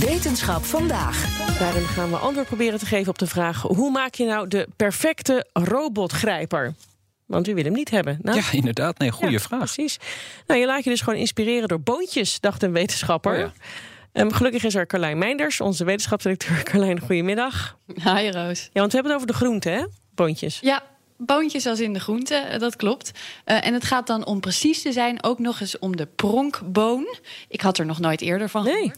Wetenschap vandaag. Daarin gaan we antwoord proberen te geven op de vraag: hoe maak je nou de perfecte robotgrijper? Want u wil hem niet hebben. Nou, Ja, inderdaad. Nee, goede ja, vraag. Precies. Nou, je laat je dus gewoon inspireren door boontjes, dacht een wetenschapper. Oh ja. Ehm, gelukkig is er Carlijn Meinders, onze wetenschapsdirecteur. Carlijn, goedemiddag. Hi Roos. Ja, want we hebben het over de groenten, hè? Boontjes. Ja, boontjes als in de groente, eh, dat klopt. Eh, en het gaat dan om precies te zijn ook nog eens om de pronkboon. Ik had er nog nooit eerder van Nee.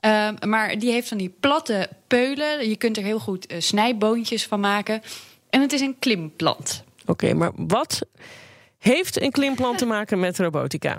Ehm, maar die heeft van die platte peulen. Je kunt er heel goed eh, snijboontjes van maken. En het is een klimplant. Oké, maar wat heeft een klimplant te maken met robotica?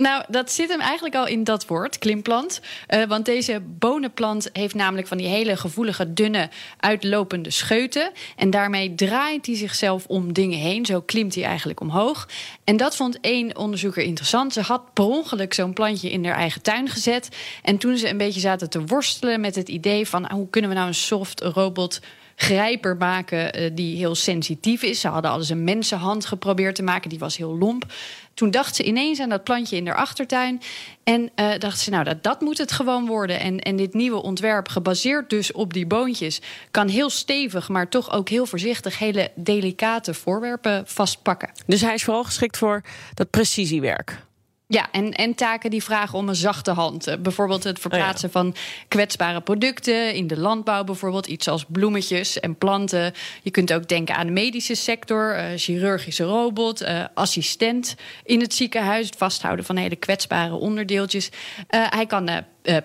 Nou, dat zit hem eigenlijk al in dat woord, klimplant. Eh, want deze bonenplant heeft namelijk van die hele gevoelige, dunne, uitlopende scheuten. En daarmee draait hij zichzelf om dingen heen. Zo klimt hij eigenlijk omhoog. En dat vond één onderzoeker interessant. Ze had per ongeluk zo'n plantje in haar eigen tuin gezet. En toen ze een beetje zaten te worstelen met het idee van... ah, hoe kunnen we nou een soft robot grijper maken eh, die heel sensitief is. Ze hadden alles een mensenhand geprobeerd te maken, die was heel lomp. Toen dacht ze ineens aan dat plantje in haar achtertuin. En eh dacht ze, nou, dat, dat moet het gewoon worden. En, en dit nieuwe ontwerp, gebaseerd dus op die boontjes... kan heel stevig, maar toch ook heel voorzichtig... hele delicate voorwerpen vastpakken. Dus hij is vooral geschikt voor dat precisiewerk. Ja, en, en taken die vragen om een zachte hand. Eh, bijvoorbeeld het verplaatsen van kwetsbare producten in de landbouw, bijvoorbeeld iets als bloemetjes en planten. Je kunt ook denken aan de medische sector, eh, chirurgische robot, eh, assistent in het ziekenhuis, het vasthouden van hele kwetsbare onderdeeltjes. Hij kan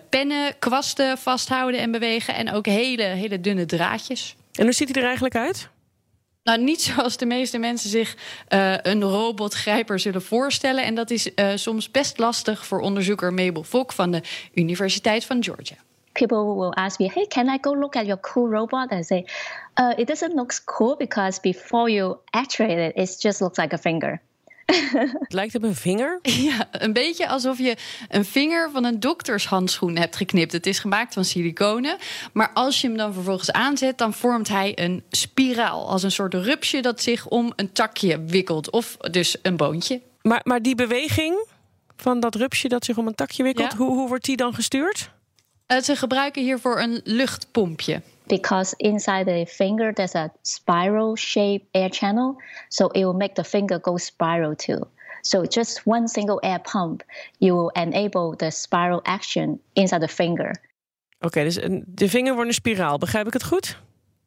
pennen, kwasten vasthouden en bewegen en ook hele, hele dunne draadjes. En hoe ziet hij er eigenlijk uit? Nou, niet zoals de meeste mensen zich eh, een robotgrijper zullen voorstellen. En dat is eh, soms best lastig voor onderzoeker Mabel Fok van de Universiteit van Georgia. people will ask me, "Hey, can I go look at your cool robot?" I say, uh, "It doesn't look cool because before you actuate it, it just looks like a finger." Het lijkt op een vinger. Ja, een beetje alsof je een vinger van een doktershandschoen hebt geknipt. Het is gemaakt van siliconen. Maar als je hem dan vervolgens aanzet, dan vormt hij een spiraal. Als een soort rupsje dat zich om een takje wikkelt. Of dus een boontje. Maar, maar die beweging van dat rupsje dat zich om een takje wikkelt, Ja. hoe, hoe wordt die dan gestuurd? Eh, ze gebruiken hiervoor een luchtpompje. Because inside the finger there's a spiral shape air channel, so it will make the finger go spiral too. So just one single air pump, you will enable the spiral action inside the finger. Oké, dus de vinger wordt een spiraal. Begrijp ik het goed?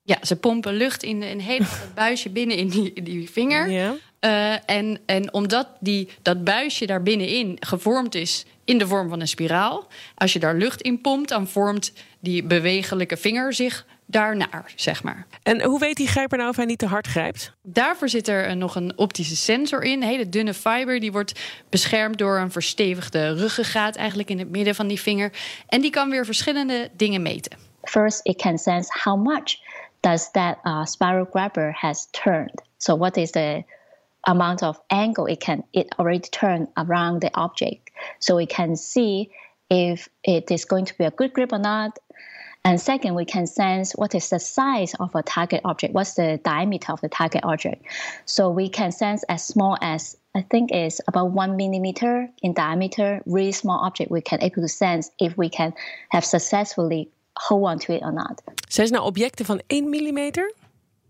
Ja, ze pompen lucht in een hele buisje binnen in die, in die vinger. Ja. Eh, en, en omdat die, dat buisje daar binnenin gevormd is in de vorm van een spiraal, als je daar lucht in pompt, dan vormt die bewegelijke vinger zich daarnaar, zeg maar. En hoe weet die grijper nou of hij niet te hard grijpt? Daarvoor zit er nog een optische sensor in, een hele dunne fiber. Die wordt beschermd door een verstevigde ruggengraat eigenlijk in het midden van die vinger. En die kan weer verschillende dingen meten. First, it can sense how much does that uh, spiral grabber has turned. So what is the amount of angle it can it already turn around the object. So we can see if it is going to be a good grip or not. And second, we can sense what is the size of a target object. What's the diameter of the target object? So we can sense as small as I think is about one millimeter in diameter, really small object. We can able to sense if we can have successfully hold on to it or not. Zijn ze nou objecten van 1 millimeter?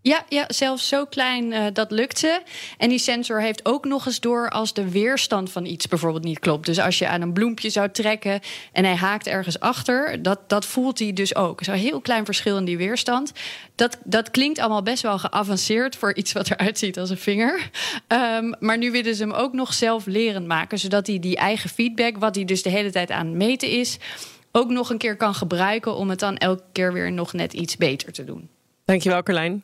Ja, ja, zelfs zo klein uh, dat lukt ze. En die sensor heeft ook nog eens door als de weerstand van iets bijvoorbeeld niet klopt. Dus als je aan een bloempje zou trekken en hij haakt ergens achter, dat, dat voelt hij dus ook. Zo'n heel klein verschil in die weerstand. Dat, dat klinkt allemaal best wel geavanceerd voor iets wat eruit ziet als een vinger. Um, maar nu willen ze hem ook nog zelflerend maken, zodat hij die eigen feedback, wat hij dus de hele tijd aan het meten is, ook nog een keer kan gebruiken om het dan elke keer weer nog net iets beter te doen. Dankjewel, Carlijn.